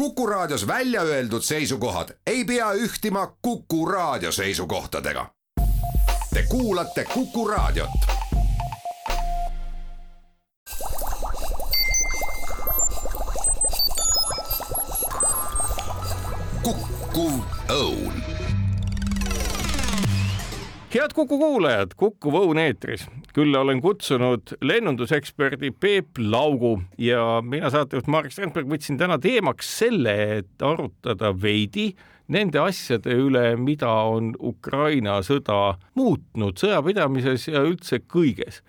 Kuku Raadios välja öeldud seisukohad ei pea ühtima Kuku Raadio seisukohtadega. Te kuulate Kuku Raadiot. kukkuv õun head Kuku kuulajad, Kuku Õun eetris. külla olen kutsunud lennunduseksperdi Peep Laugu ja mina saatejuht Marek Strandberg võtsin täna teemaks selle, et arutada veidi nende asjade üle, mida on Ukraina sõda muutnud sõjapidamises ja üldse kõiges.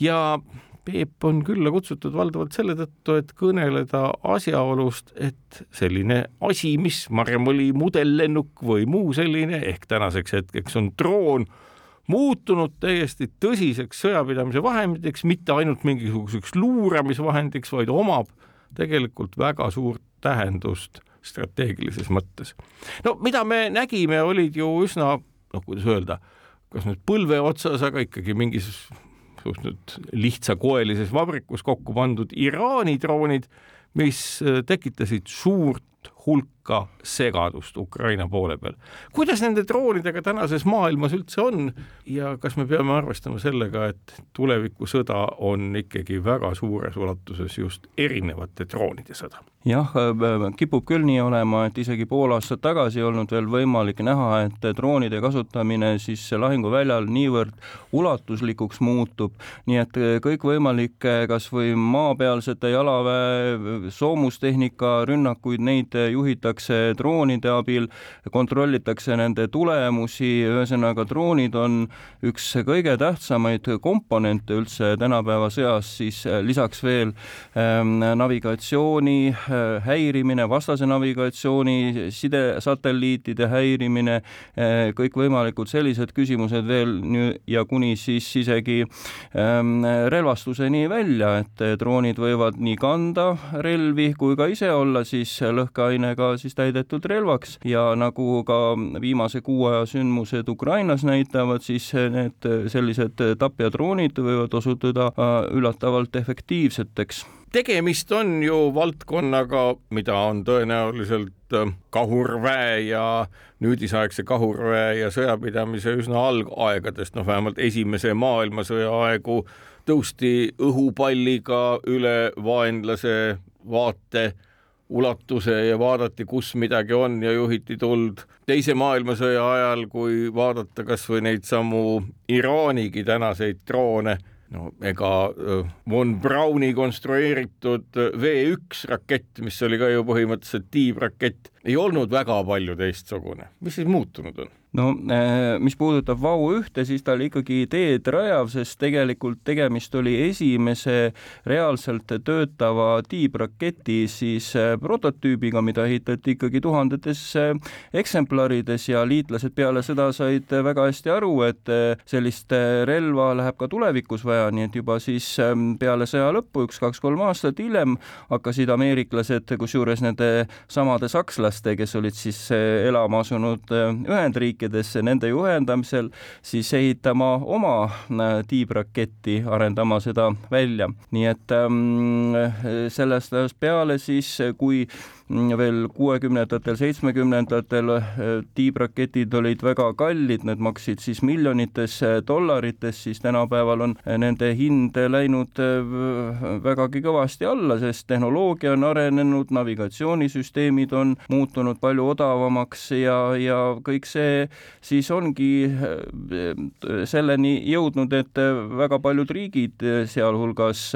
ja Peep on külla kutsutud valdavalt selle tõttu, et kõneleda asjaolust, et selline asi, mis varem oli modellennuk või muu selline ehk tänaseks hetkeks on droon, muutunud täiesti tõsiseks sõjapidamise vahendiks, mitte ainult mingisuguseks luuramisvahendiks, vaid omab tegelikult väga suurt tähendust strateegilises mõttes. no mida me nägime, olid ju üsna, noh, kuidas öelda, kas nüüd põlve otsas, aga ikkagi mingis suhteliselt lihtsakoelises vabrikus kokku pandud Iraani droonid, mis tekitasid suurt hulka segadust Ukraina poole peal. kuidas nende droonidega tänases maailmas üldse on ja kas me peame arvestama sellega, et tulevikusõda on ikkagi väga suures ulatuses just erinevate droonide sõda? jah, äh, kipub küll nii olema, et isegi pool aastat tagasi ei olnud veel võimalik näha, et droonide kasutamine siis lahinguväljal niivõrd ulatuslikuks muutub, nii et äh, kõikvõimalikke kas või maapealsete jalaväe soomustehnika rünnakuid, neid juhitakse droonide abil, kontrollitakse nende tulemusi, ühesõnaga droonid on üks kõige tähtsamaid komponente üldse tänapäeva sõjas, siis äh, lisaks veel ähm, navigatsiooni Äh, häirimine, vastase navigatsiooni, sidesatelliitide häirimine, äh, kõikvõimalikud sellised küsimused veel ja kuni siis isegi ähm, relvastuseni välja, et droonid võivad nii kanda relvi kui ka ise olla siis lõhkeainega siis täidetud relvaks. Ja nagu ka viimase kuu aja sündmused Ukrainas näitavad, siis need sellised tapjadroonid võivad osutuda äh, üllatavalt efektiivseteks. Tegemist on ju valdkonnaga, mida on tõenäoliselt äh, kahurväe ja nüüdisaegse kahurväe ja sõjapidamise üsna algaegadest, noh vähemalt esimese maailmasõja aegu tõusti õhupalliga üle vaenlase vaate ulatuse ja vaadati, kus midagi on ja juhiti tuld. teise maailmasõja ajal, kui vaadata kas või neid samu Iraanigi tänaseid droone no ega von Brauni konstrueeritud V1 rakett, mis oli ka ju põhimõtteliselt tiibrakett, ei olnud väga palju teistsugune. mis siis muutunud on? no äh, mis puudutab Vau ühte, siis ta oli ikkagi teed rajav, sest tegelikult tegemist oli esimese reaalselt töötava tiibraketi siis äh, prototüübiga, mida ehitati ikkagi tuhandetes äh, eksemplarides ja liitlased peale seda said väga hästi aru, et sellist relva läheb ka tulevikus vaja, nii et juba siis peale sõja lõppu, üks-kaks-kolm aastat hiljem hakkasid ameeriklased, kusjuures nende samade sakslaste, kes olid siis elama asunud Ühendriikides, riikidesse nende juhendamisel siis ehitama oma äh, tiibraketti, arendama seda välja. nii et ähm, sellest ajast peale siis, kui veel kuuekümnendatel, seitsmekümnendatel äh, tiibraketid olid väga kallid, need maksid siis miljonites dollarites, siis tänapäeval on äh, nende hind läinud vägagi kõvasti alla, sest tehnoloogia on arenenud, navigatsioonisüsteemid on muutunud palju odavamaks ja, ja kõik see siis ongi selleni jõudnud, et väga paljud riigid, sealhulgas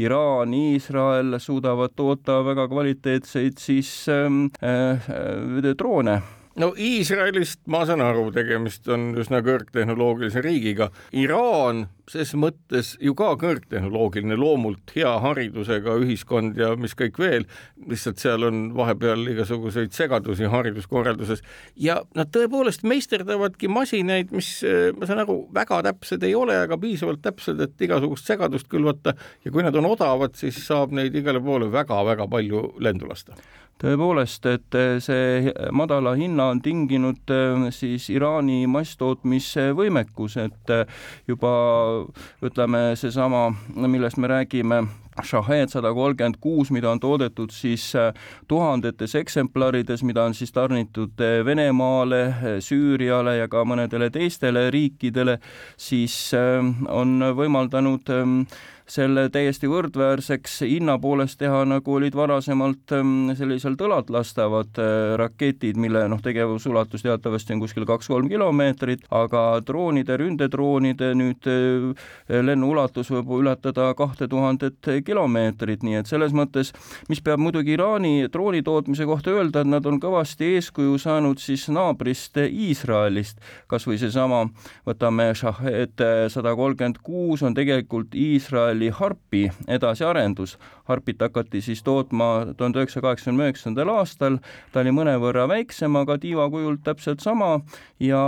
Iraan, Iisrael, suudavad toota väga kvaliteetseid siis ähm, äh, droone no Iisraelist ma saan aru, tegemist on üsna kõrgtehnoloogilise riigiga. Iraan ses mõttes ju ka kõrgtehnoloogiline, loomult hea haridusega ühiskond ja mis kõik veel, lihtsalt seal on vahepeal igasuguseid segadusi hariduskorralduses. Ja nad tõepoolest meisterdavadki masinaid, mis ma saan aru, väga täpsed ei ole, aga piisavalt täpsed, et igasugust segadust külvata. Ja kui nad on odavad, siis saab neid igale poole väga-väga palju lendu lasta tõepoolest, et see madala hinna on tinginud siis Iraani masstootmisvõimekus, et juba ütleme, seesama, millest me räägime, Shahed sada kolmkümmend kuus, mida on toodetud siis tuhandetes eksemplarides, mida on siis tarnitud Venemaale, Süüriale ja ka mõnedele teistele riikidele, siis on võimaldanud selle täiesti võrdväärseks hinna poolest teha, nagu olid varasemalt ähm, sellisel õlad lastavad äh, raketid, mille noh, tegevusulatus teatavasti on kuskil kaks-kolm kilomeetrit, aga droonide, ründedroonide nüüd äh, lennuulatus võib ületada kahte tuhandet kilomeetrit, nii et selles mõttes, mis peab muidugi Iraani drooni tootmise kohta öelda, et nad on kõvasti eeskuju saanud siis naabrist Iisraelist, kas või seesama, võtame Shahed sada kolmkümmend kuus on tegelikult Iisraeli oli Harpi edasiarendus. Harpit hakati siis tootma tuhande üheksasaja kaheksakümne üheksandal aastal, ta oli mõnevõrra väiksem, aga tiivakujult täpselt sama ja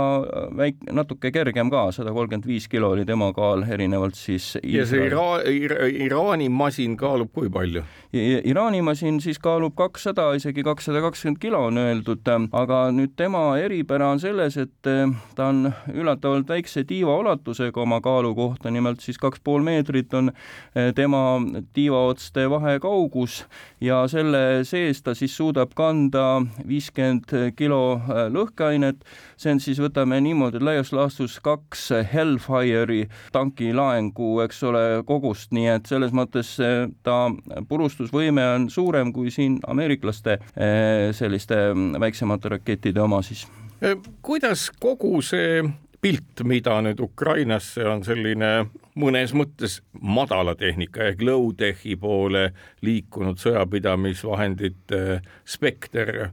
väik-, natuke kergem ka, sada kolmkümmend viis kilo oli tema kaal, erinevalt siis ja see Ira-, Ira-, Iraani masin kaalub kui palju? Iraani masin siis kaalub kakssada, isegi kakssada kakskümmend kilo on öeldud, aga nüüd tema eripära on selles, et ta on üllatavalt väikse tiiva ulatusega oma kaalu kohta, nimelt siis kaks pool meetrit on Eh, tema tiivaotste vahekaugus ja selle sees ta siis suudab kanda viiskümmend kilo eh, lõhkeainet. see on siis, võtame niimoodi, laias laastus kaks Hellfire'i tankilaengu, eks ole, kogust, nii et selles mõttes eh, ta purustusvõime on suurem kui siin ameeriklaste selliste mm, väiksemate rakettide oma siis kuidas kogu see pilt, mida nüüd Ukrainasse on selline mõnes mõttes madala tehnika ehk low-tech'i poole liikunud sõjapidamisvahendite spekter äh,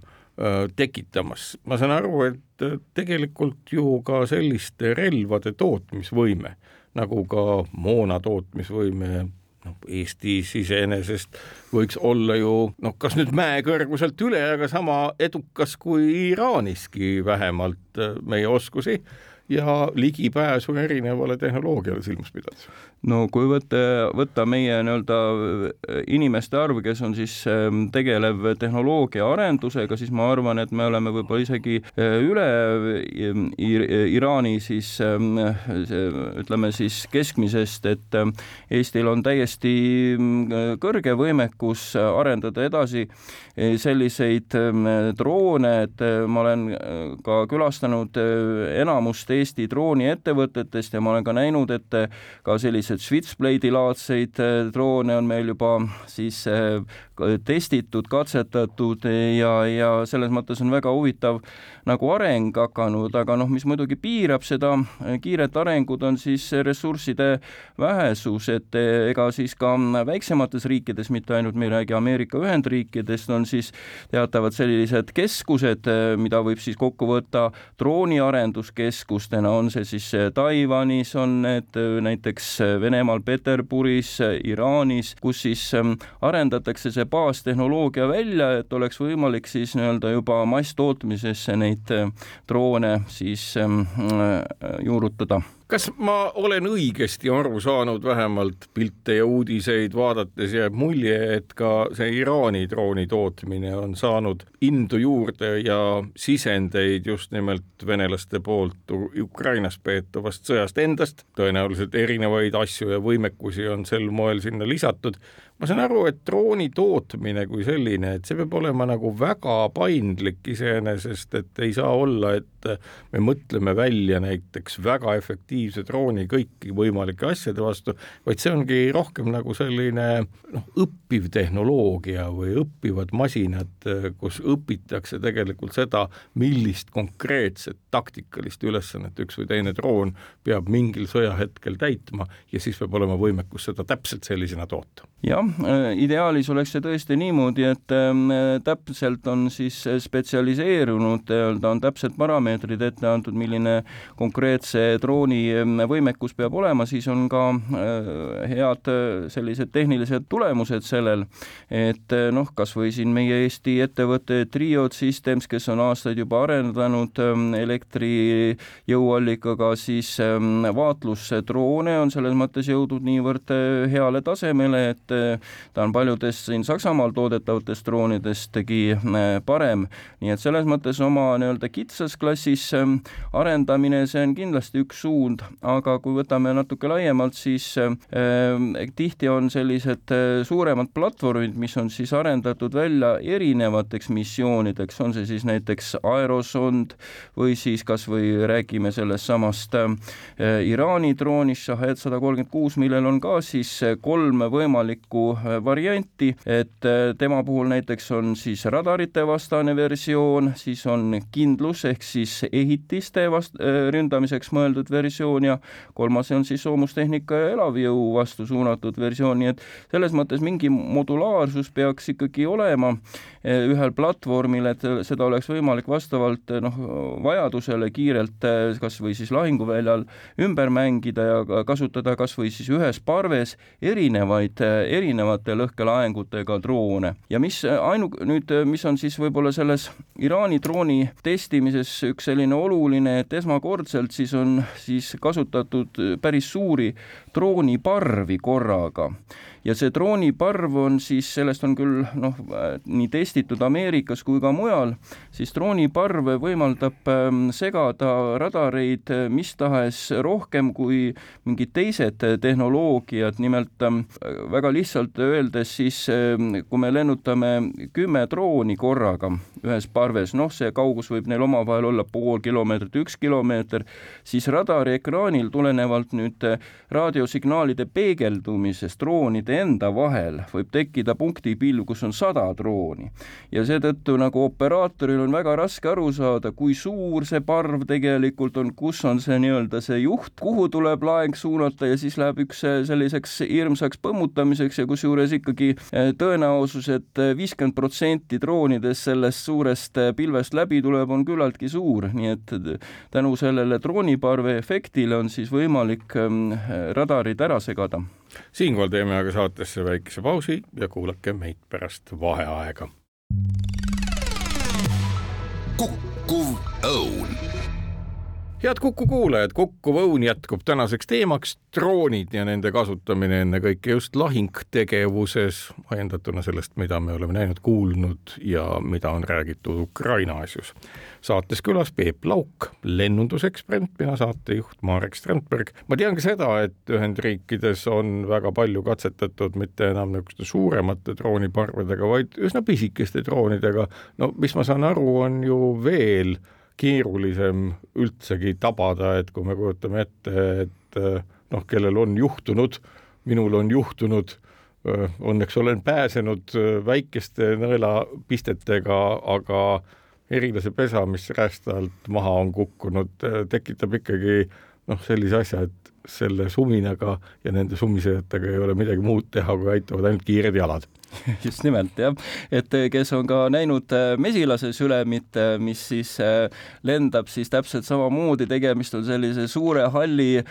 tekitamas. ma saan aru, et tegelikult ju ka selliste relvade tootmisvõime nagu ka moona tootmisvõime noh, Eestis iseenesest võiks olla ju noh, kas nüüd mäekõrguselt üle, aga sama edukas kui Iraaniski vähemalt äh, meie oskusi ja ligipääsu erinevale tehnoloogiale silmas pidades? No kui võtta, võtta meie nii-öelda äh, inimeste arv, kes on siis ähm, tegelev tehnoloogia arendusega, siis ma arvan, et me oleme võib-olla isegi äh, üle ähm, Iraani siis ähm, ütleme siis keskmisest, et Eestil on täiesti mm, kõrge võimekus arendada edasi äh, selliseid droone, et ma olen ka külastanud enamust Eesti drooniettevõtetest ja ma olen ka näinud, et ka sellised Switchblade'i laadseid äh, droone on meil juba siis äh, testitud, katsetatud ja, ja selles mõttes on väga huvitav nagu areng hakanud, aga noh, mis muidugi piirab seda kiiret arengut, on siis ressursside vähesus, et ega siis ka väiksemates riikides, mitte ainult me ei räägi Ameerika Ühendriikidest, on siis teatavad sellised keskused, mida võib siis kokku võtta drooniarenduskeskustena, on see siis Taiwanis, on need näiteks Venemaal Peterburis, Iraanis, kus siis arendatakse see see baastehnoloogia välja, et oleks võimalik siis nii-öelda juba masstootmisesse neid äh, droone siis ähm, äh, juurutada kas ma olen õigesti aru saanud, vähemalt pilte ja uudiseid vaadates jääb mulje, et ka see Iraani drooni tootmine on saanud indu juurde ja sisendeid just nimelt venelaste poolt Ukrainas peetavast sõjast endast, tõenäoliselt erinevaid asju ja võimekusi on sel moel sinna lisatud. ma saan aru, et drooni tootmine kui selline, et see peab olema nagu väga paindlik iseenesest, et ei saa olla, et me mõtleme välja näiteks väga efektiivse drooni kõiki võimalike asjade vastu, vaid see ongi rohkem nagu selline noh, õppiv tehnoloogia või õppivad masinad, kus õpitakse tegelikult seda, millist konkreetset taktikalist ülesannet üks või teine droon peab mingil sõjahetkel täitma ja siis peab olema võimekus seda täpselt sellisena toota. jah, äh, ideaalis oleks see tõesti niimoodi, et ähm, täpselt on siis spetsialiseerunud, nii-öelda on täpsed parameetrid ette antud, milline konkreetse drooni võimekus peab olema, siis on ka head sellised tehnilised tulemused sellel, et noh, kas või siin meie Eesti ettevõte Triod Systems, kes on aastaid juba arendanud elektri jõuallikaga siis vaatlusdroone, on selles mõttes jõudnud niivõrd heale tasemele, et ta on paljudest siin Saksamaal toodetavatest droonidestki parem, nii et selles mõttes oma nii-öelda kitsas klassis ähm, arendamine, see on kindlasti üks suund, aga kui võtame natuke laiemalt, siis äh, tihti on sellised äh, suuremad platvormid, mis on siis arendatud välja erinevateks missioonideks, on see siis näiteks aerosond või siis kas või räägime sellest samast äh, Iraani droonist Shahed sada kolmkümmend kuus, millel on ka siis kolm võimalikku varianti, et tema puhul näiteks on siis radarite vastane versioon, siis on kindlus ehk siis ehitiste vast-, ründamiseks mõeldud versioon ja kolmas on siis soomustehnika ja elavjõu vastu suunatud versioon, nii et selles mõttes mingi modulaarsus peaks ikkagi olema Eh, ühel platvormil, et seda oleks võimalik vastavalt eh, noh, vajadusele kiirelt eh, kas või siis lahinguväljal ümber mängida ja kasutada kas või siis ühes parves erinevaid, erinevate lõhkelaengutega droone. ja mis ainu-, nüüd, mis on siis võib-olla selles Iraani drooni testimises üks selline oluline, et esmakordselt siis on siis kasutatud päris suuri drooniparvi korraga ja see drooniparv on siis, sellest on küll noh, nii testitud Ameerikas kui ka mujal, siis drooniparv võimaldab ähm, segada radareid äh, mis tahes rohkem kui mingid teised tehnoloogiad, nimelt ähm, väga lihtsalt öeldes siis ähm, kui me lennutame kümme drooni korraga ühes parves, noh, see kaugus võib neil omavahel olla pool kilomeetrit, üks kilomeeter, siis radari ekraanil tulenevalt nüüd äh, raadiosignaalide peegeldumisest droonide droonide enda vahel võib tekkida punktipilv, kus on sada drooni. Ja seetõttu nagu operaatoril on väga raske aru saada, kui suur see parv tegelikult on, kus on see nii-öelda see juht, kuhu tuleb laeng suunata ja siis läheb üks selliseks hirmsaks põmmutamiseks ja kusjuures ikkagi eh, tõenäosus et, et viiskümmend protsenti droonidest sellest suurest pilvest läbi tuleb, on küllaltki suur, nii et tänu sellele drooniparve efektile on siis võimalik mm, radarid ära segada siinkohal teeme aga saatesse väikese pausi ja kuulake meid pärast vaheaega. õun head Kuku kuulajad, Kukkuv Õun jätkub tänaseks teemaks droonid ja nende kasutamine ennekõike just lahingtegevuses, ajendatuna sellest, mida me oleme näinud, kuulnud ja mida on räägitud Ukraina asjus. saates külas Peep Lauk, lennundusekspert, mina saatejuht Marek Strandberg. ma tean ka seda, et Ühendriikides on väga palju katsetatud mitte enam niisuguste suuremate drooniparvedega, vaid üsna pisikeste droonidega. no mis ma saan aru, on ju veel keerulisem üldsegi tabada, et kui me kujutame ette, et noh, kellel on juhtunud, minul on juhtunud, õnneks olen pääsenud väikeste nõelapistetega, aga erilase pesa, mis räästa alt maha on kukkunud, tekitab ikkagi noh, sellise asja, et selle suminaga ja nende sumisejatega ei ole midagi muud teha, kui aitavad ainult kiired jalad just nimelt jah, et eh, kes on ka näinud eh, mesilase sülemit, eh, mis siis lendab siis täpselt samamoodi, tegemist on sellise suure halli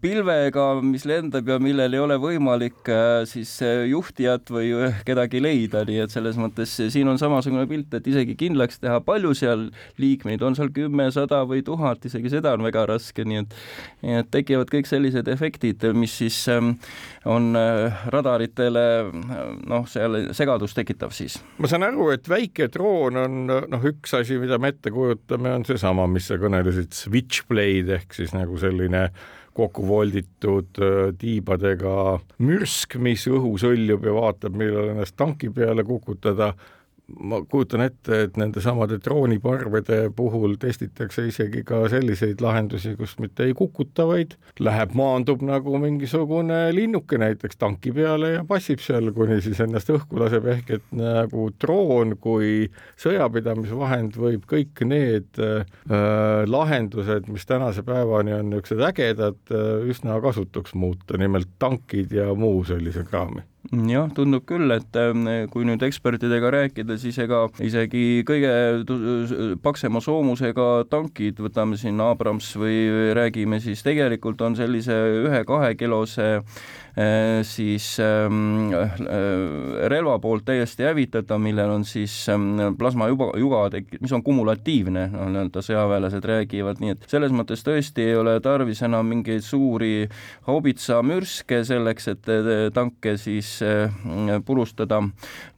pilvega, mis lendab ja millel ei ole võimalik siis juhtijat või kedagi leida, nii et selles mõttes siin on samasugune pilt, et isegi kindlaks teha, palju seal liikmeid on, seal kümme, sada või tuhat, isegi seda on väga raske, nii et, nii et tekivad kõik sellised efektid, mis siis on radaritele noh, seal segadust tekitav siis? ma saan aru, et väike droon on noh, üks asi, mida me ette kujutame, on seesama, mis sa kõnelesid, switchblade ehk siis nagu selline kokku volditud äh, tiibadega mürsk, mis õhus hõljub ja vaatab, millal ennast tanki peale kukutada ma kujutan ette, et nendesamade drooniparvede puhul testitakse isegi ka selliseid lahendusi, kus mitte ei kukuta, vaid läheb, maandub nagu mingisugune linnuke näiteks tanki peale ja passib seal, kuni siis ennast õhku laseb, ehk et nagu droon kui sõjapidamisvahend võib kõik need äh, lahendused, mis tänase päevani on niisugused ägedad äh,, üsna kasutuks muuta, nimelt tankid ja muu sellise kraami jah, tundub küll, et ähm, kui nüüd ekspertidega rääkida, siis ega isegi kõige paksema soomusega tankid, võtame siin Abrams või räägime, siis tegelikult on sellise ühe-kahe kilose Äh, siis ähm, äh, relva poolt täiesti hävitatav, millel on siis ähm, plasmajuga, juga mis on kumulatiivne, noh, nii-öelda sõjaväelased räägivad, nii et selles mõttes tõesti ei ole tarvis enam mingeid suuri haubitsamürske selleks, et tanke siis äh, purustada.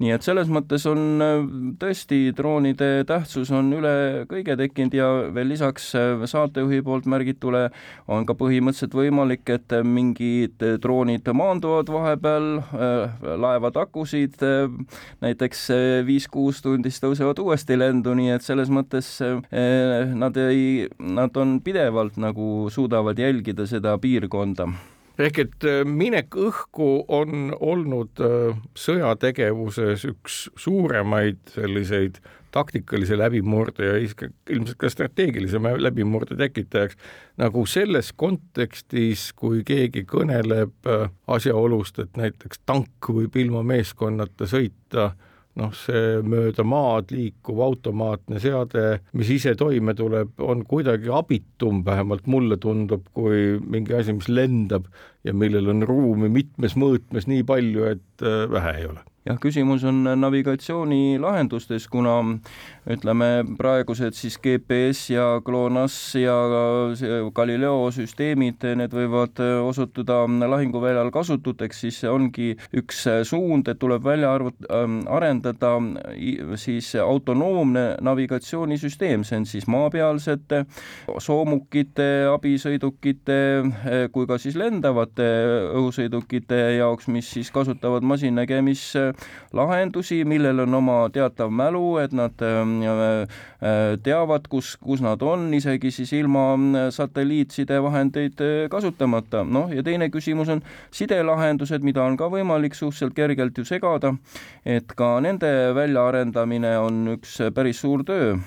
nii et selles mõttes on tõesti droonide tähtsus on üle kõige tekkinud ja veel lisaks saatejuhi poolt märgitule on ka põhimõtteliselt võimalik, et mingid droonid maanduvad vahepeal, äh, laevad akusid äh, näiteks äh, viis-kuus tundi, siis tõusevad uuesti lendu, nii et selles mõttes nad ei, nad on pidevalt nagu suudavad jälgida seda piirkonda ehk et minek õhku on olnud sõjategevuses üks suuremaid selliseid taktikalise läbimurde ja ilmselt ka strateegilise läbimurde tekitajaks, nagu selles kontekstis, kui keegi kõneleb äh, asjaolust, et näiteks tank võib ilma meeskonnata sõita, noh, see mööda maad liikuv automaatne seade, mis ise toime tuleb, on kuidagi abitum, vähemalt mulle tundub, kui mingi asi, mis lendab ja millel on ruumi mitmes mõõtmes nii palju, et äh, vähe ei ole. Jah, küsimus on navigatsioonilahendustes, kuna ütleme, praegused siis GPS ja GLONASS ja Galileo süsteemid, need võivad osutuda lahinguväljal kasututeks, siis ongi üks suund, et tuleb välja arvut-, ähm, arendada siis autonoomne navigatsioonisüsteem, see on siis maapealsete soomukite, abisõidukite kui ka siis lendavate õhusõidukite jaoks, mis siis kasutavad masinnägemis lahendusi, millel on oma teatav mälu, et nad ähm, äh, teavad, kus, kus nad on, isegi siis ilma äh, satelliitsidevahendeid äh, kasutamata. noh, ja teine küsimus on sidelahendused, mida on ka võimalik suhteliselt kergelt ju segada, et ka nende väljaarendamine on üks päris suur töö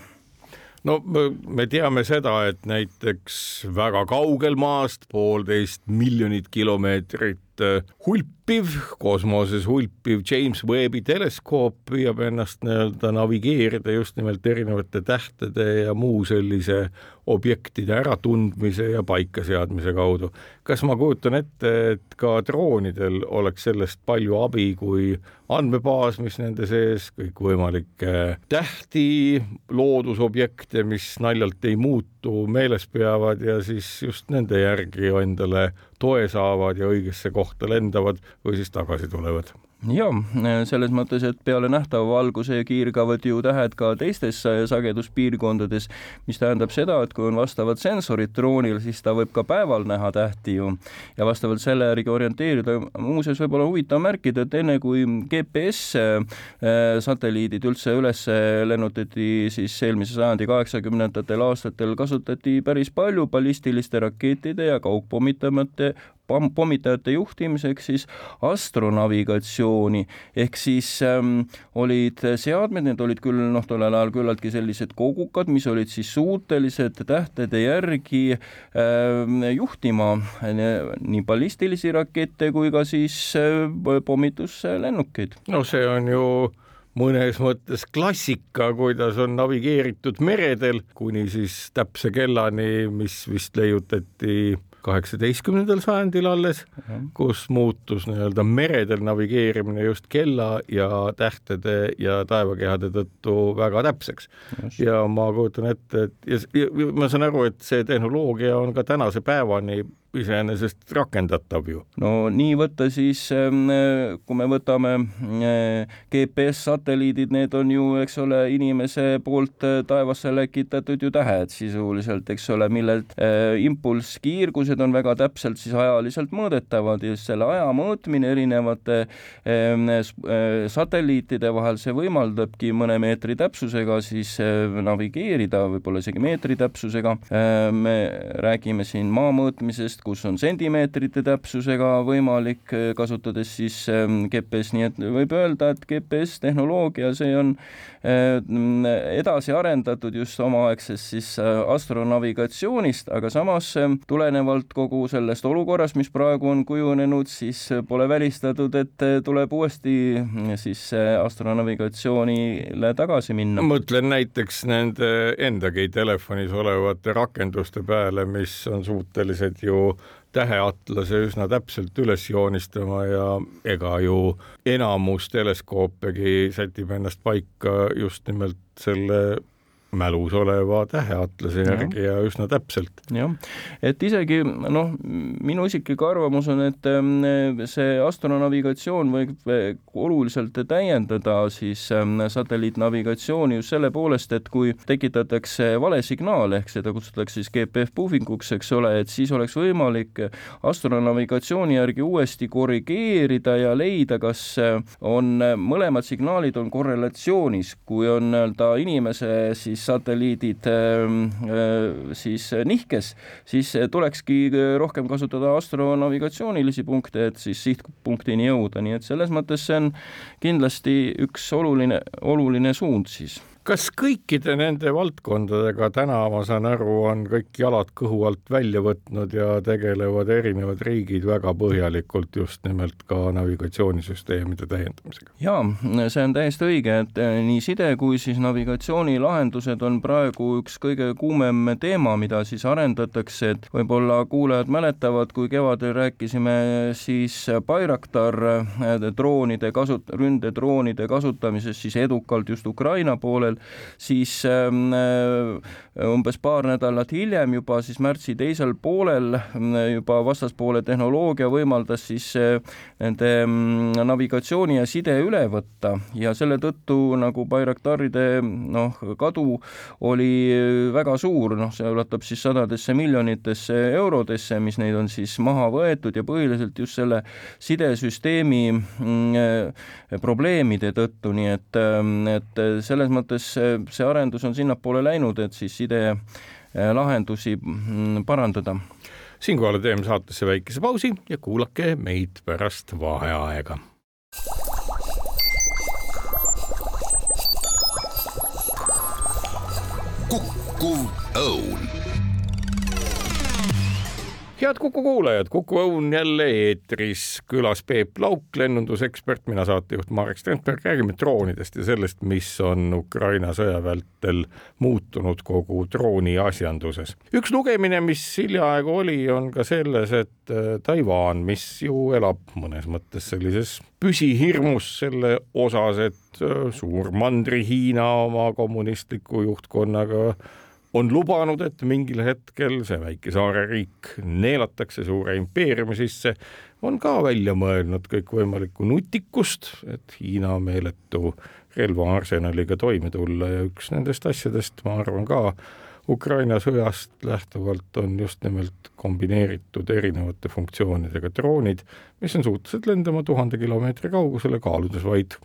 no me teame seda, et näiteks väga kaugel maast, poolteist miljonit kilomeetrit hulp hulpiv, kosmoses hulpiv James Webbi teleskoop püüab ennast nii-öelda navigeerida just nimelt erinevate tähtede ja muu sellise objektide äratundmise ja paikaseadmise kaudu. kas ma kujutan ette, et ka droonidel oleks sellest palju abi, kui andmebaas, mis nende sees kõikvõimalikke tähti, loodusobjekte, mis naljalt ei muutu, meeles peavad ja siis just nende järgi endale toe saavad ja õigesse kohta lendavad või siis tagasi tulevad jaa, selles mõttes, et peale nähtava valguse kiirgavad ju tähed ka teistes sageduspiirkondades, mis tähendab seda, et kui on vastavad sensorid droonil, siis ta võib ka päeval näha tähti ju ja vastavalt selle järgi orienteerida. muuseas, võib-olla huvitav märkida, et enne kui GPS äh, satelliidid üldse üles lennutati, siis eelmise sajandi kaheksakümnendatel aastatel kasutati päris palju ballistiliste rakettide ja kaugpommitamate pommitajate juhtimiseks siis astronavigatsiooni ehk siis ähm, olid seadmed, need olid küll noh, tollel ajal küllaltki sellised kogukad, mis olid siis suutelised tähtede järgi ähm, juhtima nii ballistilisi rakette kui ka siis äh, pommituslennukeid. no see on ju mõnes mõttes klassika, kuidas on navigeeritud meredel kuni siis täpse kellani, mis vist leiutati kaheksateistkümnendal sajandil alles, kus muutus nii-öelda meredel navigeerimine just kella ja tähtede ja taevakehade tõttu väga täpseks. ja ma kujutan ette, et ja, ja ma saan aru, et see tehnoloogia on ka tänase päevani iseenesest rakendatav ju. no nii võtta siis, ähm, kui me võtame äh, GPS-satelliidid, need on ju, eks ole, inimese poolt äh, taevasse läkitatud ju tähed sisuliselt, eks ole, millelt äh, impulsskiirgused on väga täpselt siis ajaliselt mõõdetavad ja selle aja mõõtmine erinevate ähm, satelliitide vahel, see võimaldabki mõne meetri täpsusega siis navigeerida, võib-olla isegi meetri täpsusega. me räägime siin maa mõõtmisest, kohast, kus on sentimeetrite täpsusega võimalik, kasutades siis GPS, nii et võib öelda, et GPS-tehnoloogia, see on edasi arendatud just omaaegsest siis astronavigatsioonist, aga samas tulenevalt kogu sellest olukorrast, mis praegu on kujunenud, siis pole välistatud, et tuleb uuesti siis astronavigatsioonile tagasi minna. mõtlen näiteks nende endagi telefonis olevate rakenduste peale, mis on suutelised ju täheatlase üsna täpselt üles joonistama ja ega ju enamus teleskoopegi sätib ennast paika just nimelt selle mälus oleva täheatlase järgi ja. ja üsna täpselt. jah, et isegi noh, minu isiklik arvamus on, et ähm, see astronavigatsioon võib oluliselt täiendada siis ähm, satelliitnavigatsiooni just selle poolest, et kui tekitatakse vale signaal, ehk seda kutsutakse siis GPF puhvinguks, eks ole, et siis oleks võimalik astronavigatsiooni järgi uuesti korrigeerida ja leida, kas äh, on mõlemad signaalid on korrelatsioonis, kui on nii-öelda inimese siis siis satelliidid äh, siis nihkes, siis tulekski rohkem kasutada astronavigatsioonilisi punkte, et siis sihtpunktini jõuda, nii et selles mõttes see on kindlasti üks oluline, oluline suund siis kas kõikide nende valdkondadega täna, ma saan aru, on kõik jalad kõhu alt välja võtnud ja tegelevad erinevad riigid väga põhjalikult just nimelt ka navigatsioonisüsteemide täiendamisega? jaa, see on täiesti õige, et eh, nii side kui siis navigatsioonilahendused on praegu üks kõige kuumem teema, mida siis arendatakse, et võib-olla kuulajad mäletavad, kui kevadel rääkisime siis Bayraktar eh, droonide kasut-, ründedroonide kasutamisest siis edukalt just Ukraina poolel, siis ähm, äh, umbes paar nädalat hiljem, juba siis märtsi teisel poolel äh, juba vastaspoole tehnoloogia võimaldas siis äh, nende mm, navigatsiooni ja side üle võtta. Ja selle tõttu nagu Bayraktaride noh, kadu oli väga suur, noh, see ulatub siis sadadesse miljonitesse eurodesse, mis neid on siis maha võetud ja põhiliselt just selle sidesüsteemi mm, probleemide tõttu, nii et, et selles mõttes kuidas see arendus on sinnapoole läinud, et siis sidelahendusi äh, mm, parandada. siinkohal teeme saatesse väikese pausi ja kuulake meid pärast vaheaega. kukkuv õun head Kuku kuulajad, Kuku Õun jälle eetris, külas Peep Lauk, lennundusekspert, mina saatejuht Marek Strandberg, räägime droonidest ja sellest, mis on Ukraina sõja vältel muutunud kogu drooni asjanduses. üks lugemine, mis hiljaaegu oli, on ka selles, et äh, Taiwan, mis ju elab mõnes mõttes sellises püsihirmus selle osas, et äh, suur mandri-Hiina oma kommunistliku juhtkonnaga on lubanud, et mingil hetkel see väike saareriik neelatakse suure impeeriumi sisse, on ka välja mõelnud kõikvõimalikku nutikust, et Hiina meeletu relvaarsenaliga toime tulla ja üks nendest asjadest, ma arvan ka, Ukraina sõjast lähtuvalt on just nimelt kombineeritud erinevate funktsioonidega droonid, mis on suutelised lendama tuhande kilomeetri kaugusele, kaaludes vaid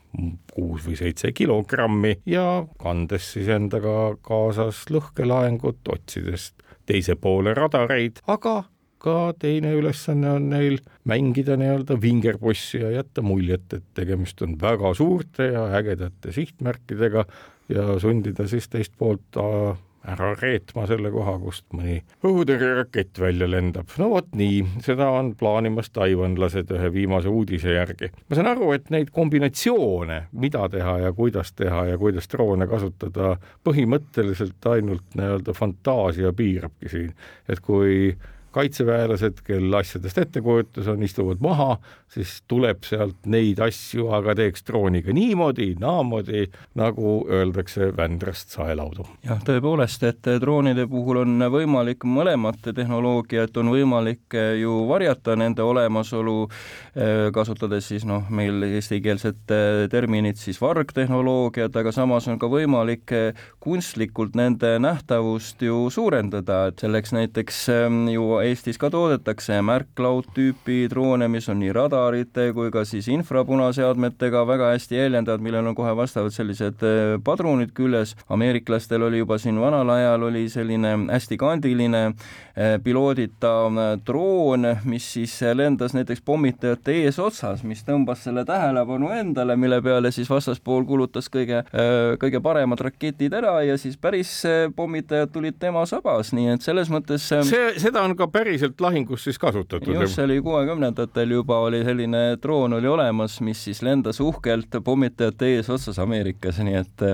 kuus või seitse kilogrammi ja kandes siis endaga kaasas lõhkelaengut, otsides teise poole radareid, aga ka teine ülesanne on neil mängida nii-öelda vingerpussi ja jätta muljet, et tegemist on väga suurte ja ägedate sihtmärkidega ja sundida siis teist poolt ära reetma selle koha, kust mõni õhutõrjerakett välja lendab. no vot nii, seda on plaanimas taiwanlased ühe viimase uudise järgi. ma saan aru, et neid kombinatsioone, mida teha ja kuidas teha ja kuidas droone kasutada, põhimõtteliselt ainult nii-öelda fantaasia piirabki siin, et kui kaitseväelased, kel asjadest ettekujutus on, istuvad maha, siis tuleb sealt neid asju, aga teeks drooniga niimoodi, naamoodi, nagu öeldakse Vändrast saelaudu. jah, tõepoolest, et droonide puhul on võimalik mõlemat tehnoloogiat, on võimalik ju varjata nende olemasolu, eh, kasutades siis noh, meil eestikeelset eh, terminit siis vargtehnoloogiat, aga samas on ka võimalik eh, kunstlikult nende nähtavust ju suurendada, et selleks näiteks ju Eestis ka toodetakse märklaud tüüpi droone, mis on nii radarite kui ka siis infrapunaseadmetega väga hästi jäljendavad, millel on kohe vastavad sellised äh, padrunid küljes. ameeriklastel oli juba siin vanal ajal oli selline hästi kandiline äh, piloodita droon, mis siis lendas näiteks pommitajate eesotsas, mis tõmbas selle tähelepanu endale, mille peale siis vastaspool kulutas kõige, kõige paremad raketid ära ja siis päris pommitajad tulid tema sabas, nii et selles mõttes see, seda on ka päriselt lahingus siis kasutatud? just, see oli kuuekümnendatel juba oli selline droon oli olemas, mis siis lendas uhkelt pommitajate eesotsas Ameerikas, nii et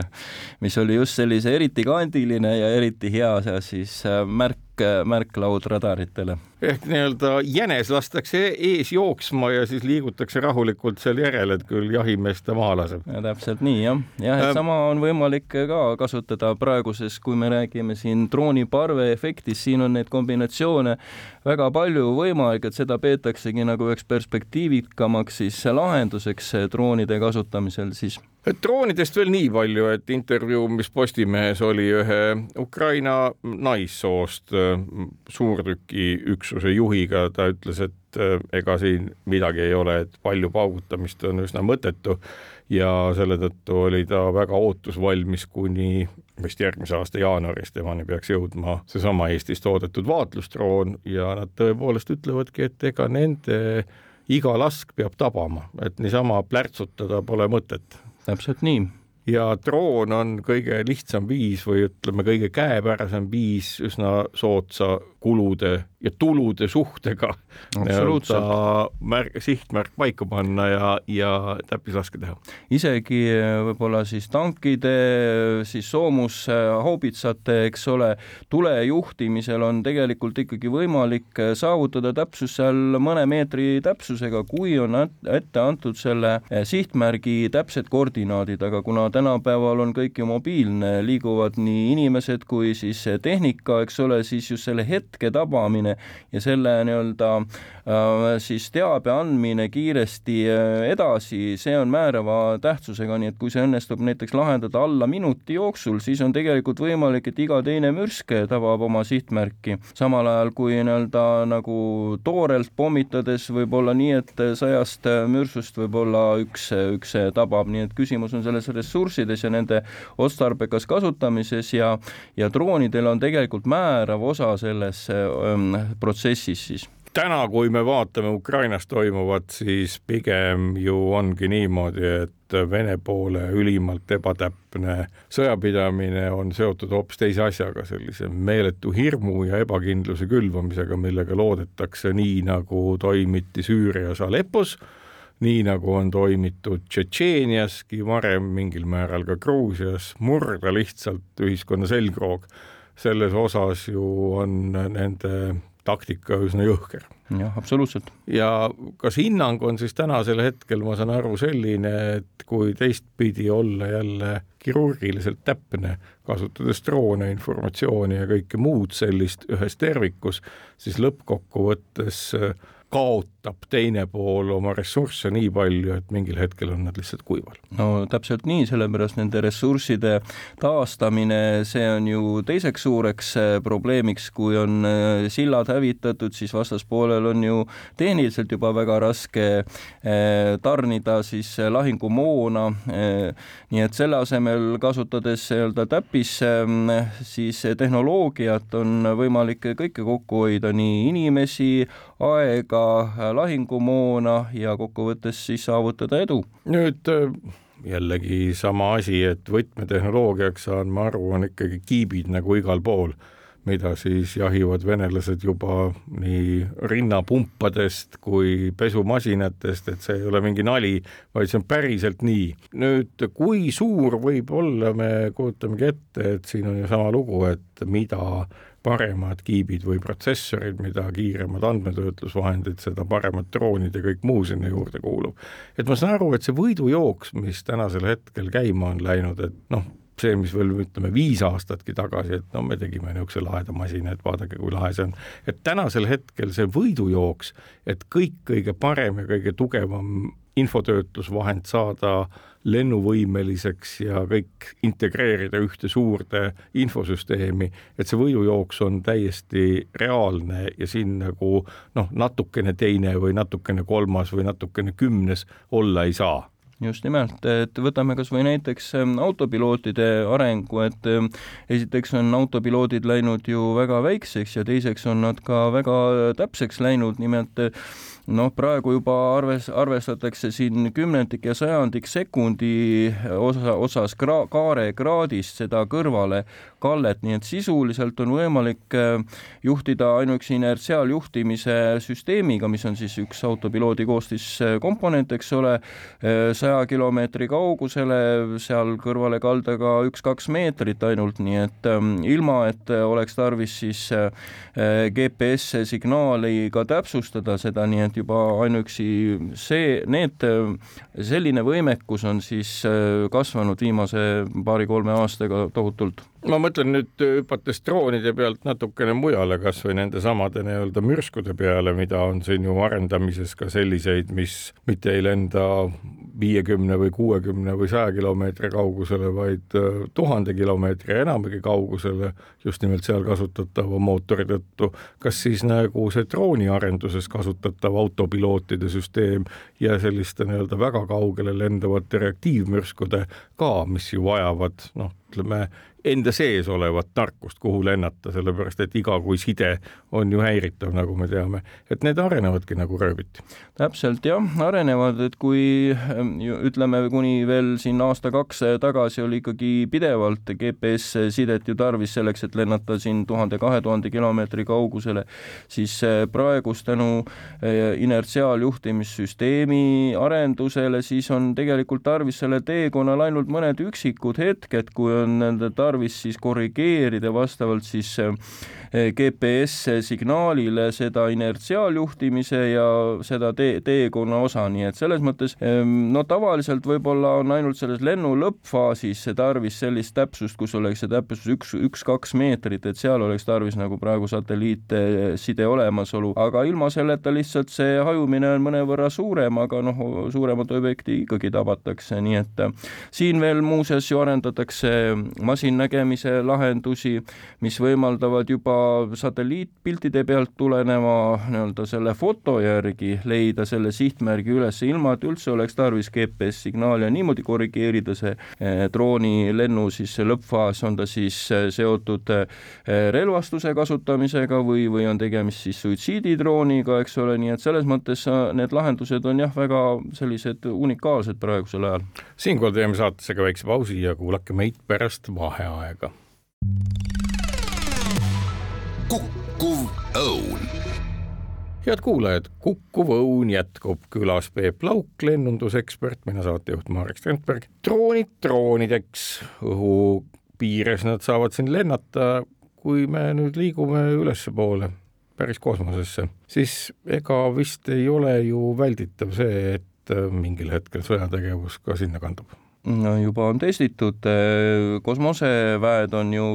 mis oli just sellise eriti kandiline ja eriti hea siis äh, märk märk, märklaud radaritele. ehk nii-öelda jänes lastakse ees jooksma ja siis liigutakse rahulikult seal järel, et küll jahimees ta maha laseb. täpselt nii jah, jah, et ähm, sama on võimalik ka kasutada praeguses, kui me räägime siin drooniparve efektist, siin on neid kombinatsioone väga palju võimalik, et seda peetaksegi nagu üheks perspektiivikamaks siis lahenduseks droonide kasutamisel siis droonidest veel nii palju, et intervjuu, mis Postimehes oli ühe Ukraina naissoost äh, suurtükiüksuse juhiga, ta ütles, et äh, ega siin midagi ei ole, et palju paugutamist on üsna mõttetu. Ja selle tõttu oli ta väga ootusvalmis, kuni vist järgmise aasta jaanuaris temani peaks jõudma seesama Eestis toodetud vaatlusdroon. Ja nad tõepoolest ütlevadki, et ega nende iga lask peab tabama, et niisama plärtsutada pole mõtet täpselt nii. Ja droon on kõige lihtsam viis või ütleme, kõige käepärasem viis üsna soodsa kulude ja tulude suhtega. Nii-öelda märk, sihtmärk paika panna ja, ja täppislaske teha. isegi eh, võib-olla siis tankide, siis soomushaubitsate, eks ole, tule juhtimisel on tegelikult ikkagi võimalik saavutada täpsus seal mõne meetri täpsusega, kui on ette antud selle sihtmärgi täpsed koordinaadid, aga kuna tänapäeval on kõik ju mobiilne, liiguvad nii inimesed kui siis tehnika, eks ole, siis just selle hetke tabamine ja selle nii-öelda äh, siis teabe andmine kiiresti äh, edasi, see on määrava tähtsusega, nii et kui see õnnestub näiteks lahendada alla minuti jooksul, siis on tegelikult võimalik, et iga teine mürsk tabab oma sihtmärki. samal ajal kui nii-öelda nagu toorelt pommitades võib olla nii, et sajast mürsust võib-olla üks, üks tabab, nii et küsimus on selles ressurssides ja nende otstarbekas kasutamises ja ja droonidel on tegelikult määrav osa selles ähm, protsessis siis täna, kui me vaatame Ukrainas toimuvat, siis pigem ju ongi niimoodi, et Vene poole ülimalt ebatäpne sõjapidamine on seotud hoopis teise asjaga, sellise meeletu hirmu ja ebakindluse külvamisega, millega loodetakse nii, nagu toimiti Süürias Aleppos, nii nagu on toimitud Tšetšeeniaski, varem mingil määral ka Gruusias, murda lihtsalt ühiskonna selgroog. Selles osas ju on nende taktika üsna jõhker. jah, absoluutselt. ja kas hinnang on siis tänasel hetkel, ma saan aru, selline, et kui teistpidi olla jälle kirurgiliselt täpne, kasutades droone, informatsiooni ja kõike muud sellist ühes tervikus, siis lõppkokkuvõttes äh, kaotab teine pool oma ressursse nii palju, et mingil hetkel on nad lihtsalt kuival. no täpselt nii, sellepärast nende ressursside taastamine, see on ju teiseks suureks äh, probleemiks, kui on äh, sillad hävitatud, siis vastaspoolel on ju tehniliselt juba väga raske äh, tarnida siis lahingumoona, nii et selle asemel kasutades nii-öelda täppis siis tehnoloogiat on võimalik kõike kokku hoida, nii inimesi, aega, lahingumoona ja kokkuvõttes siis saavutada edu. nüüd äh, jällegi sama asi, et võtmetehnoloogiaks saan ma aru, on ikkagi kiibid nagu igal pool, mida siis jahivad venelased juba nii rinnapumpadest kui pesumasinatest, et see ei ole mingi nali, vaid see on päriselt nii. nüüd, kui suur võib olla, me kujutamegi ette, et siin on ju sama lugu, et mida paremad kiibid või protsessorid, mida kiiremad andmetöötlusvahendid, seda paremad droonid ja kõik muu sinna juurde kuulub. et ma saan aru, et see võidujooks, mis tänasel hetkel käima on läinud, et noh, see, mis veel ütleme viis aastatki tagasi, et no me tegime niisuguse laheda masina, et vaadake, kui lahe see on. et tänasel hetkel see võidujooks, et kõik kõige parem ja kõige tugevam infotöötlusvahend saada lennuvõimeliseks ja kõik integreerida ühte suurde infosüsteemi, et see võidujooks on täiesti reaalne ja siin nagu noh, natukene teine või natukene kolmas või natukene kümnes olla ei saa. Just nimelt, et võtame kas või näiteks ähm, autopilootide arengu, et ähm, esiteks on autopiloodid läinud ju väga väikseks ja teiseks on nad ka väga täpseks läinud, nimelt noh, praegu juba arves, arvestatakse siin kümnendik ja sajandik sekundi osa, osas gra, kaare kraadist seda kõrvale kallet, nii et sisuliselt on võimalik äh, juhtida ainuüksi inertsiaaljuhtimise süsteemiga, mis on siis üks autopiloodi koostiskomponent, eks ole, äh, saja kilomeetri kaugusele, seal kõrvale kaldaga üks-kaks meetrit ainult, nii et ähm, ilma, et oleks tarvis siis äh, GPS signaali ka täpsustada seda, nii et et juba ainuüksi see, need, selline võimekus on siis äh, kasvanud viimase paari-kolme aastaga tohutult ma mõtlen nüüd hüpates droonide pealt natukene mujale, kas või nendesamade nii-öelda mürskude peale, mida on siin ju arendamises ka selliseid, mis mitte ei lenda viiekümne või kuuekümne või saja kilomeetri kaugusele, vaid äh, tuhande kilomeetri ja enamagi kaugusele just nimelt seal kasutatava mootori tõttu. kas siis nagu see drooniarenduses kasutatav autopilootide süsteem ja selliste nii-öelda väga kaugele lendavate reaktiivmürskude ka, mis ju vajavad noh, ütleme enda sees olevat tarkust, kuhu lennata, sellepärast et iga kui side on ju häiritav, nagu me teame, et need arenevadki nagu rööviti. täpselt jah, arenevad, et kui ähm, ütleme, kuni veel siin aasta-kaks tagasi oli ikkagi pidevalt GPS-sidet ju tarvis selleks, et lennata siin tuhande-kahe tuhande kilomeetri kaugusele, siis äh, praegust tänu äh, inertsiaaljuhtimissüsteemi arendusele, siis on tegelikult tarvis sellel teekonnal ainult mõned üksikud hetked, kui on nende tarvis siis korrigeerida vastavalt siis äh, GPS signaalile seda inertsiaaljuhtimise ja seda tee, teekonna osa, nii et selles mõttes ähm, no tavaliselt võib-olla on ainult selles lennu lõppfaasis tarvis sellist täpsust, kus oleks see täpsus üks, üks-kaks meetrit, et seal oleks tarvis nagu praegu satelliitside olemasolu, aga ilma selleta lihtsalt see hajumine on mõnevõrra suurem, aga noh, suuremat objekti ikkagi tabatakse, nii et äh, siin veel muuseas ju arendatakse masin nägemise lahendusi, mis võimaldavad juba satelliitpiltide pealt tuleneva nii-öelda selle foto järgi leida selle sihtmärgi üles, ilma et üldse oleks tarvis GPS-signaali ja niimoodi korrigeerida see eh, drooni lennu siis lõppfaas, on ta siis eh, seotud eh, relvastuse kasutamisega või, või on tegemist siis suitsiididrooniga, eks ole, nii et selles mõttes need lahendused on jah, väga sellised unikaalsed praegusel ajal. siinkohal teeme saatesega väikse pausi ja kuulake meid pärast vaheaega vaheaega. kukkuv õun. Head kuulajad, Kukkuv Õun jätkub, külas Peep Lauk, lennundusekspert, mina saatejuht Marek Strandberg. droonid droonideks, õhu piires nad saavad siin lennata, kui me nüüd liigume ülespoole, päris kosmosesse, siis ega vist ei ole ju välditav see, et mingil hetkel sõjategevus ka sinna kandub juba on testitud, äh, kosmoseväed on ju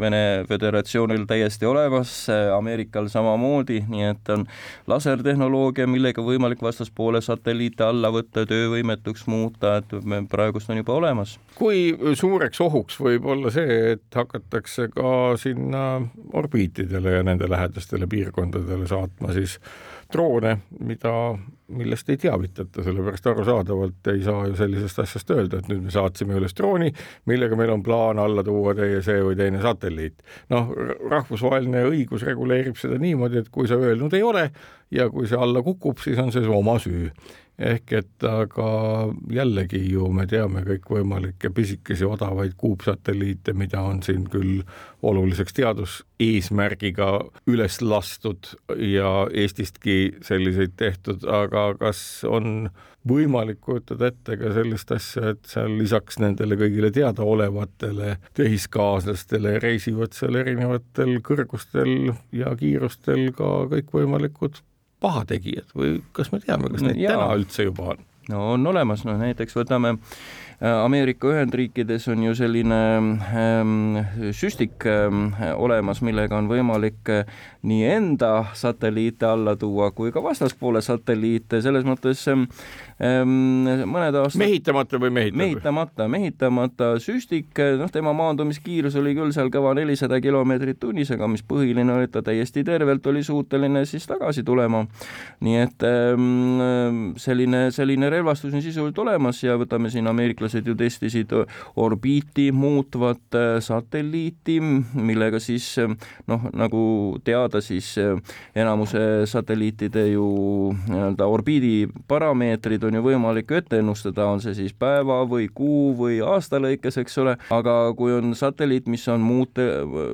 Vene Föderatsioonil täiesti olemas, Ameerikal samamoodi, nii et on lasertehnoloogia, millega võimalik vastaspoole satelliite alla võtta, töövõimetuks muuta, et praegust on juba olemas. kui suureks ohuks võib olla see, et hakatakse ka sinna orbiitidele ja nende lähedastele piirkondadele saatma siis droone, mida, millest ei teavitata, sellepärast arusaadavalt ei saa ju sellisest asjast öelda, et nüüd me saatsime üles drooni, millega meil on plaan alla tuua teie see või teine satelliit. noh, rahvusvaheline õigus reguleerib seda niimoodi, et kui sa öelnud ei ole ja kui see alla kukub, siis on see su oma süü ehk et aga jällegi ju me teame kõikvõimalikke pisikesi odavaid kuupsatelliite, mida on siin küll oluliseks teaduseesmärgiga üles lastud ja Eestistki selliseid tehtud, aga kas on võimalik kujutada ette ka sellist asja, et seal lisaks nendele kõigile teadaolevatele tehiskaaslastele reisivad seal erinevatel kõrgustel ja kiirustel ka kõikvõimalikud pahategijad või kas me teame, kas neid Jaa. täna üldse juba on? no on olemas, noh näiteks võtame Ameerika Ühendriikides on ju selline ähm, süstik ähm, olemas, millega on võimalik nii enda satelliite alla tuua kui ka vastaspoole satelliite, selles mõttes ähm, mõned aastad mehitamata või mehitamata? mehitamata, mehitamata süstik, noh, tema maandumiskiirus oli küll seal kõva nelisada kilomeetrit tunnis, aga mis põhiline oli, et ta täiesti tervelt oli suuteline siis tagasi tulema. nii et ähm, selline, selline relvastus on sisuliselt olemas ja võtame siin, ameeriklased ju testisid orbiiti muutvat äh, satelliiti, millega siis noh, nagu teada, siis äh, enamuse satelliitide ju nii-öelda orbiidi parameetrid on ju võimalik ette ennustada, on see siis päeva või kuu või aasta lõikes, eks ole, aga kui on satelliit, mis on muute,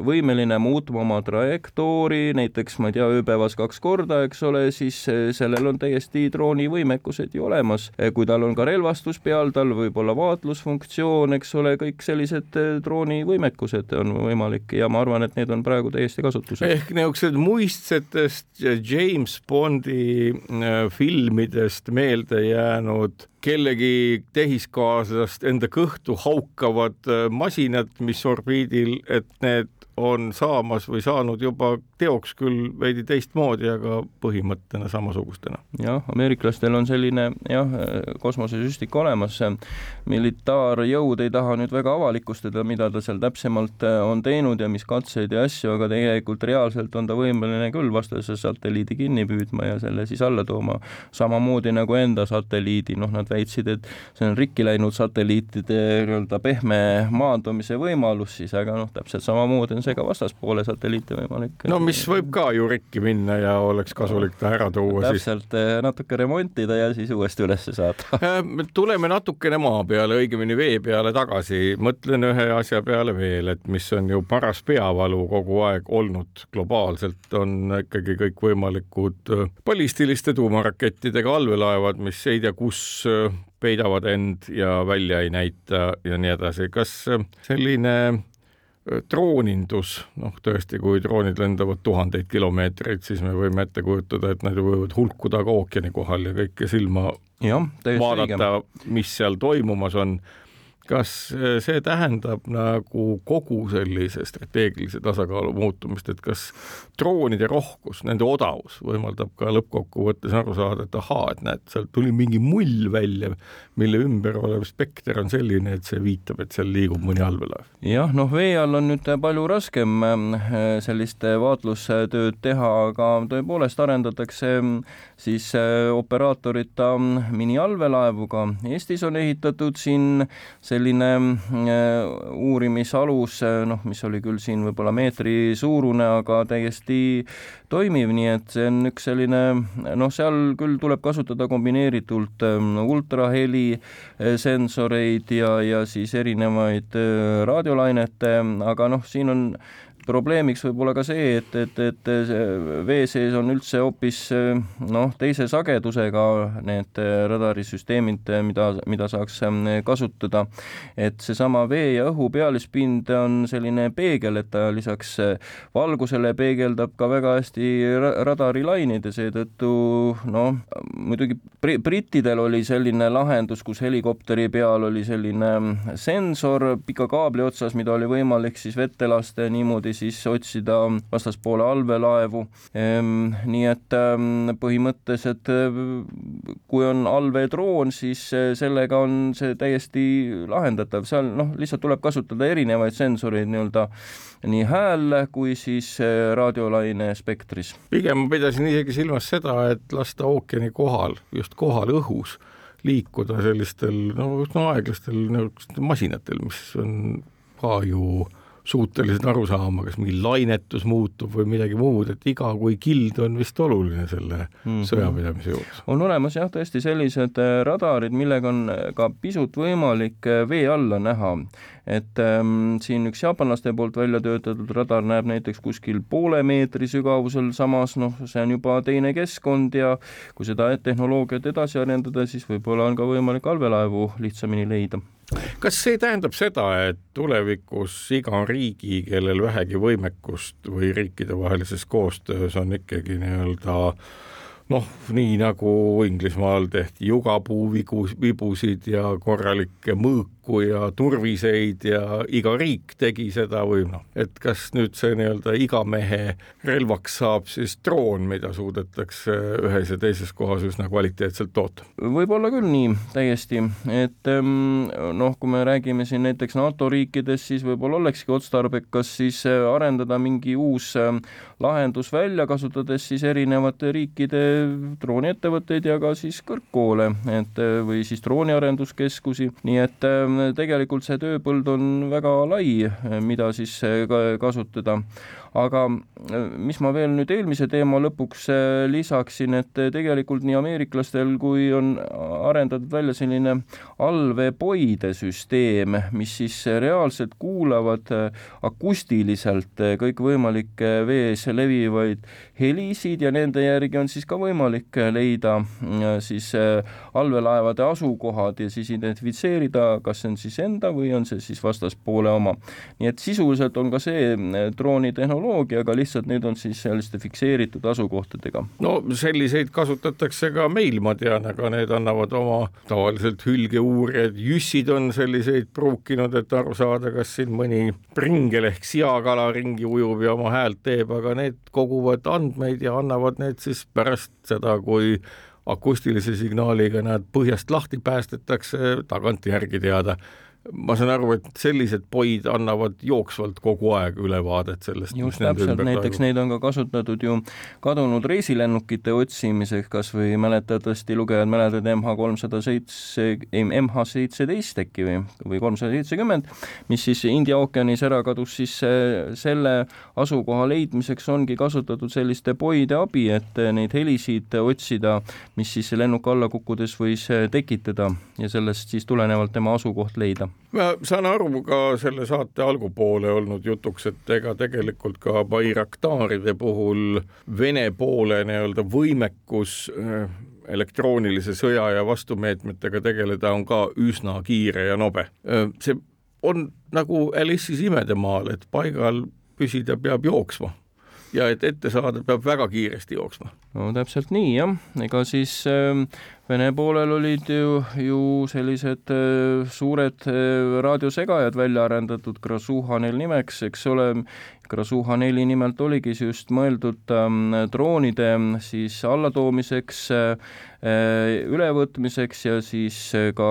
võimeline muutma oma trajektoori, näiteks ma ei tea, ööpäevas kaks korda, eks ole, siis sellel on täiesti droonivõimekused ju olemas. kui tal on ka relvastus peal, tal võib olla vaatlusfunktsioon, eks ole, kõik sellised droonivõimekused on võimalik ja ma arvan, et need on praegu täiesti kasutusel. ehk niisugused muistsetest James Bondi äh, filmidest meelde jäänud kellegi tehiskaaslast enda kõhtu haukavad äh, masinad, mis orbiidil, et need on saamas või saanud juba teoks küll veidi teistmoodi, aga põhimõttena samasugustena. jah, ameeriklastel on selline jah, kosmosesüstik olemas, militaarjõud ei taha nüüd väga avalikustada, mida ta seal täpsemalt äh, on teinud ja mis katseid ja asju, aga tegelikult reaalselt on ta võimeline küll vastase satelliidi kinni püüdma ja selle siis alla tooma, samamoodi nagu enda satelliidi, noh, nad väitsid, et see on rikki läinud satelliitide nii-öelda pehme maandumise võimalus siis, aga noh, täpselt samamoodi on see ka vastaspoole satelliite võimalik no mis võib ka ju rikki minna ja oleks kasulik ta ära tuua täpselt, siis. täpselt, eh, natuke remontida ja siis uuesti üles saada äh, tuleme natukene maa peale, õigemini vee peale tagasi. mõtlen ühe asja peale veel, et mis on ju paras peavalu kogu aeg olnud globaalselt, on ikkagi kõikvõimalikud äh, ballistiliste tuumarakettidega allveelaevad, mis ei tea, kus peidavad end ja välja ei näita ja nii edasi. kas selline droonindus, noh tõesti, kui droonid lendavad tuhandeid kilomeetreid, siis me võime ette kujutada, et nad võivad hulkuda ka ookeani kohal ja kõike silma ja, vaadata, mis seal toimumas on kas eh, see tähendab nagu kogu sellise strateegilise tasakaalu muutumist, et kas droonide rohkus, nende odavus võimaldab ka lõppkokkuvõttes aru saada, et ahaa, et näed, sealt tuli mingi mull välja, mille ümber olev spekter on selline, et see viitab, et seal liigub mõni allveelaev. jah, noh, vee all on nüüd palju raskem eh, sellist vaatlustööd teha, aga tõepoolest arendatakse siis operaatorita miniallveelaevu ka. Eestis on ehitatud siin see selline äh, uurimisalus, äh, noh, mis oli küll siin võib-olla meetri suurune, aga täiesti toimiv, nii et see on üks selline noh, seal küll tuleb kasutada kombineeritult ähm, ultraheli äh, sensoreid ja, ja siis erinevaid raadiolainete, aga noh, siin on probleemiks võib olla ka see, et, et, et vee sees on üldse hoopis noh, teise sagedusega need radarisüsteemid, mida, mida saaks kasutada. et seesama vee ja õhu pealispind on selline peegel, et ta lisaks valgusele peegeldab ka väga hästi radarilainid ja seetõttu noh, muidugi brittidel oli selline lahendus, kus helikopteri peal oli selline sensor pika kaabli otsas, mida oli võimalik siis vette lasta ja niimoodi siis otsida vastaspoole allveelaevu. Ehm, nii et ehm, põhimõtteliselt kui on allveedroon, siis eh, sellega on see täiesti lahendatav, seal noh, lihtsalt tuleb kasutada erinevaid sensoreid nii-öelda nii hääl kui siis eh, raadiolaine spektris. pigem ma pidasin isegi silmas seda, et lasta ookeani kohal, just kohal õhus liikuda sellistel no, no aeglastel niisugustel masinatel, mis on ka ju äh, suutelised aru saama, kas mingi lainetus muutub või midagi muud, et iga kui kild on vist oluline selle mm -hmm. sõjapidamise juures. on olemas jah, tõesti sellised äh, radarid, millega on ka pisut võimalik äh, vee alla näha et ähm, siin üks jaapanlaste poolt välja töötatud radar näeb näiteks kuskil poole meetri sügavusel, samas noh, see on juba teine keskkond ja kui seda tehnoloogiat edasi arendada, siis võib-olla on ka võimalik allveelaevu lihtsamini leida. Kas see tähendab seda, et tulevikus iga riigi, kellel vähegi võimekust või riikidevahelises koostöös on ikkagi nii-öelda noh, nii nagu Inglismaal tehti jugapuu vigu, vibusid ja korralikke mõõku ja turviseid ja iga riik tegi seda või noh, et kas nüüd see nii-öelda iga mehe relvaks saab siis droon, mida suudetakse ühes ja teises kohas üsna kvaliteetselt toota? võib olla küll nii täiesti, et ehm, noh, kui me räägime siin näiteks NATO riikidest, siis võib-olla olekski otstarbekas siis arendada mingi uus ehm, lahendus välja, kasutades siis erinevate riikide drooniettevõtteid ja ka siis kõrgkoole, et või siis drooniarenduskeskusi, nii et ähm, tegelikult see tööpõld on väga lai, mida siis kasutada aga äh, mis ma veel nüüd eelmise teema lõpuks äh, lisaksin, et äh, tegelikult nii ameeriklastel kui on arendatud välja selline allveepoide süsteem, mis siis reaalselt kuulavad akustiliselt kõikvõimalikke vees levivaid helisid ja nende järgi on siis ka võimalik leida siis allveelaevade asukohad ja siis identifitseerida, kas see on siis enda või on see siis vastaspoole oma. nii et sisuliselt on ka see droonitehnoloogia tehnoloogia, aga lihtsalt need on siis selliste fikseeritud asukohtadega. no selliseid kasutatakse ka meil, ma tean, aga need annavad oma tavaliselt hülgeuurijad, jüssid on selliseid pruukinud, et aru saada, kas siin mõni pringel ehk seakala ringi ujub ja oma häält teeb, aga need koguvad andmeid ja annavad need siis pärast seda, kui akustilise signaaliga nad põhjast lahti päästetakse, tagantjärgi teada ma saan aru, et sellised poid annavad jooksvalt kogu aeg ülevaadet sellest. just täpselt, näiteks neid on ka kasutatud ju kadunud reisilennukite otsimiseks, kas või mäletatavasti lugejad mäletavad MH kolmsada seitse, MH seitseteist äkki või, või kolmsada seitsekümmend, mis siis India ookeanis ära kadus, siis selle asukoha leidmiseks ongi kasutatud selliste poide abi, et neid helisid otsida, mis siis lennuk alla kukkudes võis tekitada ja sellest siis tulenevalt tema asukoht leida ma saan aru ka selle saate algupoole olnud jutuks, et ega tegelikult ka Bayraktaride puhul Vene poole nii-öelda võimekus äh, elektroonilise sõja ja vastumeetmetega tegeleda on ka üsna kiire ja nobe. Äh, see on nagu Alice'is imedemaal, et paigal püsida peab jooksma ja et ette saada, peab väga kiiresti jooksma. no täpselt nii jah, ega siis äh, Vene poolel olid ju, ju sellised äh, suured äh, raadiosegajad välja arendatud Krasuha neil nimeks, eks ole, Krasuha neli nimelt oligi just mõeldud ähm, droonide siis allatoomiseks äh,, ülevõtmiseks ja siis ka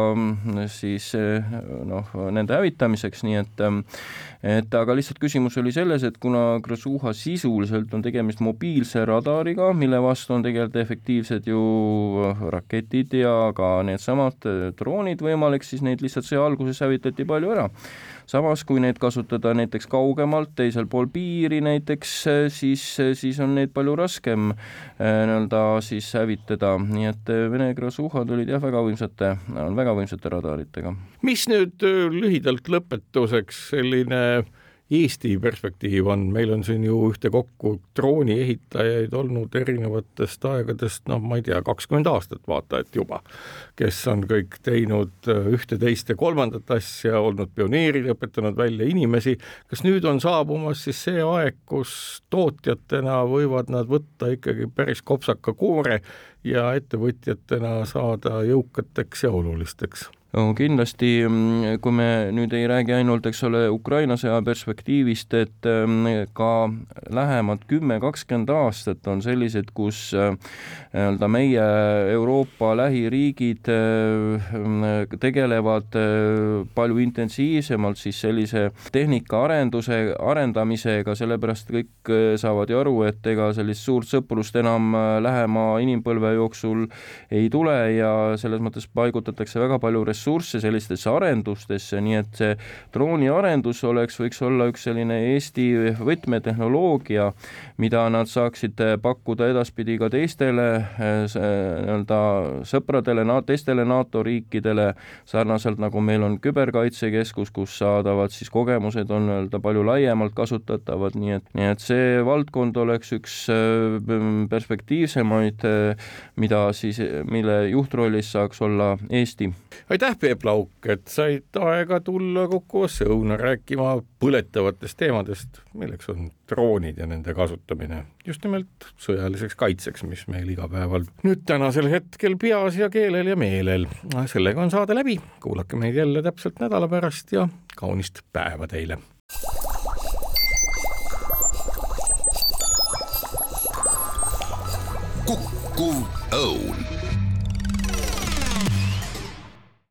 siis noh, nende hävitamiseks, nii et ähm, et aga lihtsalt küsimus oli selles, et kuna Krasuha sisuliselt on tegemist mobiilse radariga, mille vastu on tegelikult efektiivsed ju raketid, raketid ja ka needsamad äh, droonid võimalik, siis neid lihtsalt sõja alguses hävitati palju ära. samas, kui neid kasutada näiteks kaugemalt, teisel pool piiri näiteks, äh, siis, äh, siis on neid palju raskem nii-öelda siis hävitada, nii et Vene grasuhad olid jah, väga võimsate, väga võimsate radaritega. mis nüüd lühidalt lõpetuseks selline Eesti perspektiiv on, meil on siin ju ühtekokku drooniehitajaid olnud erinevatest aegadest, noh, ma ei tea, kakskümmend aastat vaata et juba, kes on kõik teinud äh, ühte, teist ja kolmandat asja, olnud pioneerid, õpetanud välja inimesi. kas nüüd on saabumas siis see aeg, kus tootjatena võivad nad võtta ikkagi päris kopsaka koore ja ettevõtjatena saada jõukateks ja olulisteks? Kindlasti, mm, kui me nüüd ei räägi ainult, eks ole, Ukraina sõja perspektiivist, et mm, ka lähemad kümme, kakskümmend aastat on sellised, kus äh, nii-öelda meie Euroopa lähiriigid äh, tegelevad äh, palju intensiivsemalt siis sellise tehnikaarenduse, arendamisega, sellepärast kõik saavad ju aru, et ega sellist suurt sõprust enam lähema inimpõlve jooksul ei tule ja selles mõttes paigutatakse väga palju ressursse ressursse sellistesse arendustesse, nii et see drooniarendus oleks, võiks olla üks selline Eesti võtmetehnoloogia, mida nad saaksid pakkuda edaspidi ka teistele nii-öelda sõpradele, teistele NATO riikidele, sarnaselt nagu meil on küberkaitsekeskus, kus saadavad siis kogemused on nii-öelda palju laiemalt kasutatavad, nii et, nii et see valdkond oleks üks perspektiivsemaid, mida siis, mille juhtrollis saaks olla Eesti. aitäh! Aitäh, Peep Lauk, et said aega tulla Kukuvasse õuna rääkima põletavatest teemadest, milleks on droonid ja nende kasutamine just nimelt sõjaliseks kaitseks, mis meil igapäeval nüüd tänasel hetkel peas ja keelel ja meelel. sellega on saade läbi, kuulake meid jälle täpselt nädala pärast ja kaunist päeva teile. kukkuv õun